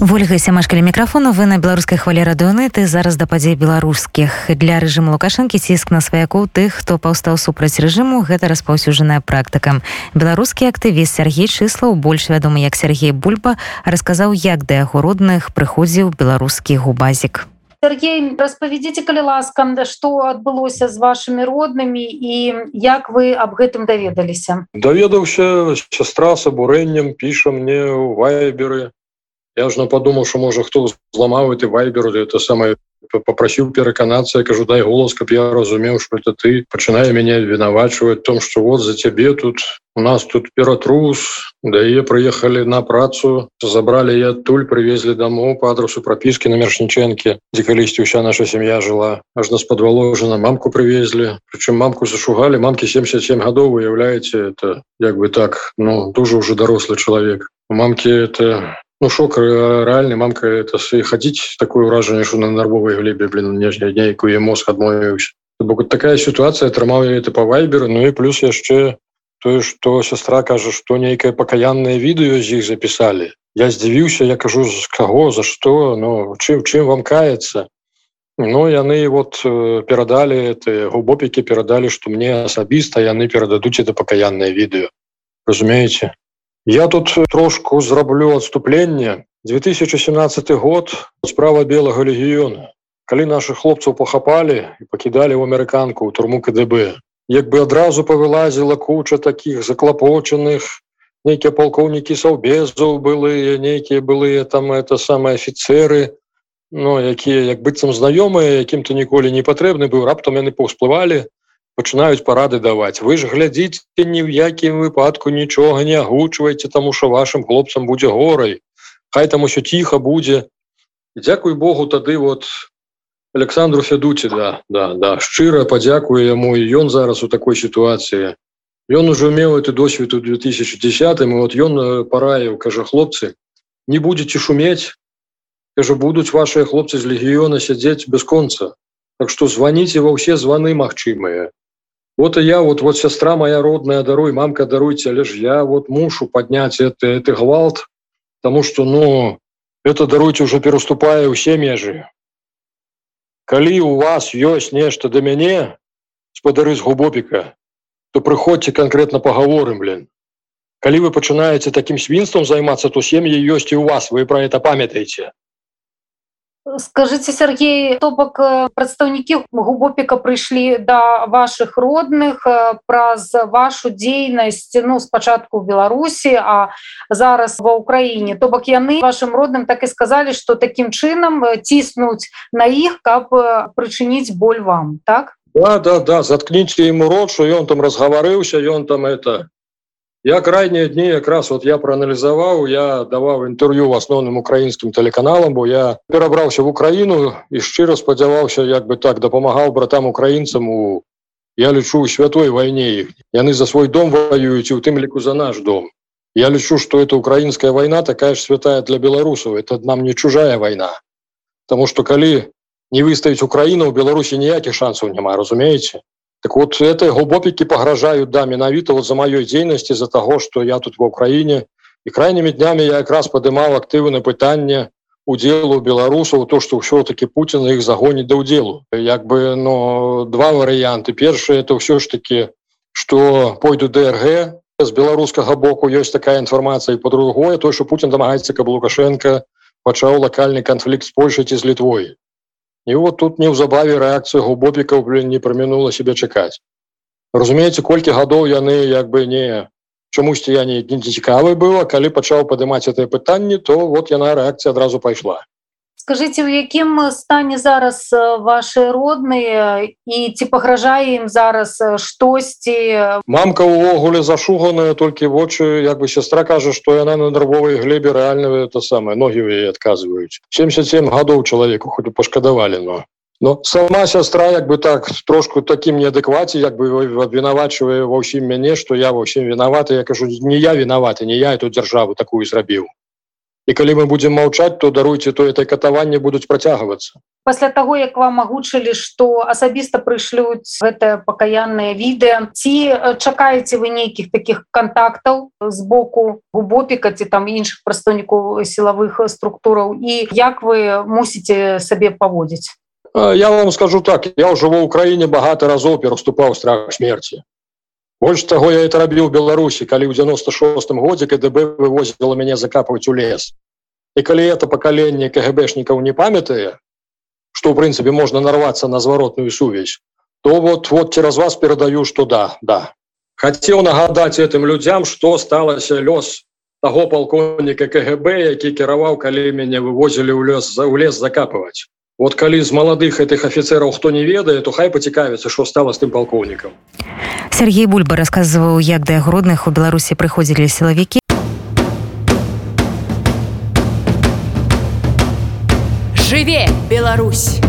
ольга сямашкалі мікрафону вы на беларускай хвалі радыонеты зараз да падзей беларускіх. Для рэжыму лукашэнкі ціск на сваякоў тых хто паўстаў супраць рэжыму. Гэта распаўсюджаная практыка. Беларускі актывіст Сергей чыслаў больш вядомы як Сергей бульба расказаў як да яго родных прыходзіў беларускі губазік. Сергей распавядзіце калі ласка што адбылося з вашымі роднымі і як вы аб гэтым даведаліся? Даведаўся сястра с абурэннем піша мне ў вайберы я ж подумал что можа хто зламаў этой вайберу это самое попросіў пераканацца кажу дай голос каб я разумеў что это ты пачынае мяне вінавачваць том что вот за цябе тут у нас тут ператрус да е прыехалі на працу забрали я адтуль привезли дамоў по адресу пропіски на мершнічэнке дзе калісьці вся наша сям'я жила. Аж нас подваложана мамку привезли. Причым мамку зашугали мамки 77 гадоў выяўляеце это як бы так ну дуже уже дарослый чалавек у мамки это Ну шок рэальны мамка это хадзіць такое ўражанне що на нарвовай глебе блин нейкую мозг адмовіўся бок такая сітуацыя атрымаў я это по вайберу. Ну і плюс яшчэ тое что сястра кажа что нейкае пакаянное відэо з іх запісалі я здзівіўся я кажу з каго за но ну, чым чым вам каецца Ну яны вот э, перадалі это губопікі перадалі что мне асабіста яны перададуць это пакаянное відэо разумееце Я тут трошку зраблю отступленне 2017 год справа белага легіёна калі наших хлопцаў пахапалі і пакідалі ў амерыканку ў турму КДБ як бы адразу павылазіла куча таких заклапочаных нейкія палкоўнікі саўбезаў былыя нейкія былыя там это самые офіцеры но якія як быццам знаёмыя якім-то ніколі не патрэбны быў раптам яны паўсплывалі пачынаюць парады даваць. Вы ж глядзіце ні ў якім выпадку нічога не агучвайце таму що вашим хлопцам будзе горай. Хай там усё тихо будзе. Дякуй Богу тады вот Александру федуце да да да. Шчыра падзякую яму і ён зараз у такой сітуацыі. Ён уже меў это досвед у 2010 вот ён параіў кажа хлопцы не будете шуметь кажа будуць ваши хлопцы з легіёна сядзець бясконца Так что звоните ва ўсе званы магчымыя вот и я вот вот сестра моя родная даруй мамка даруйте лишь я вот мушу поднять это это гвалт потому что ну это даруйте уже пераступая усе межы калі у вас ёсць нешта до мяне спадары з губопіка то прыходзьце конкретно поговорым блин. Калі вы пачынаеце таким свінством займацца то сем'і ёсць і у вас вы про это памятаеце скажите Сергей то бок э, прадстаўнікі губопіка прыйшлі да ваших родных э, праз вашу дзейнасць ну спачатку в беларусі а зараз ва ўкраіне то бок яны вашим родным так і сказали что таким чынам э, ціснуць на іх каб прычыніць боль вам так? Да да да заткніце ему рот что ён там разгаварыўся ён там это Я крайнія дні якраз вот я проаналізаваў я даваў інтэрв'ю в асноўным украінскім тэлеканалам бо я перабраўся в Украіну і шчыра спадзяваўся як бы так дапамагаў братам украінцам у я лічу святой вайне яны за свой дом воююць у тым ліку за наш дом. Я лічу что это украінская вайна такая ж святая для беларусаў это нам не чужая вайна Таму что калі не выставіць Украіну у Беларусі ніякіх шансаў няма разумееце Так вот это глубокікі пагражаюць да менавіта вот за маёй дзейнасці за того что я тут в Украіне і крайнімі днямі я якраз падымаў актыўна пытанне удзелу беларусаў то что ўсё-таки Путін іх загоніць да ўдзелу як бы но два варыянты першае это ўсё ж таки что пойду дрг з беларускага боку ёсць такая інфармацыя по-другое то что Путін дамагаецца каб лукашенко пачаў лакальны канфлікт з Польшай ці з літвой І вот тут неўзабаве рэакцыя губопікаў блин не прамінула себе чакаць разумееце колькі гадоў яны як бы не чамусьці я не, не цікавы было калі пачаў падымаць это пытанне то вот яна рэакцыя адразу пайшла скажите у якім стане зараз ваши родныя і ці пагражае ім зараз штосьці мамка увогуле зашуганая толькі вочы як бы сестра кажа что яна на нервовай глебе реально это самое ногі яе адказваюць 77 гадоў чалавеку хоть пашкадавалі но. Но сама сястра як бы так трошку таким неадэкваце як бы абвінавачвае ва ўсім мяне что я ва ўсім вінаваты я кажу не я вінаваты не я эту дзяржаву такую зрабіў і калі мы будзем маўчаць то даруйце то этой катаванні будуць працягвацца. Пасля того як вам агучылі что асабіста прышлюць гэтае пакаянное відэа ці чакаеце вы нейкіх таких контактаў з боку губопіка ці там іншых прадстаўнікоў сілавых структураў? І як вы мусіце сабе паводзіць? Я вам скажу так я ўжо ва ўкраіне багата разоў пераступаў страх смерти больш таго я это рабіў беларусі калі ў 96 годзе кДБ вывозіла мяне закапваць у лес. І калі это пакаленне кгбшнікаў не памятае что в прынцыпе можна нарвацца на зваротную сувязь то вот вот цераз вас перадаю что да да. Хацеў нагадаць этим людям что сталася лёс того палкоўніка кгб які кіраваў калі мяне вывозілі ў лёс за ў лес закапывать вот калі з маладых этих офіцераў хто не ведае то хай пацікавіцца что стало з тым палкоўнікам. Сергей бульба расказваў як да агродных у беларусі прыходзілі сілавікі жыве Беларусь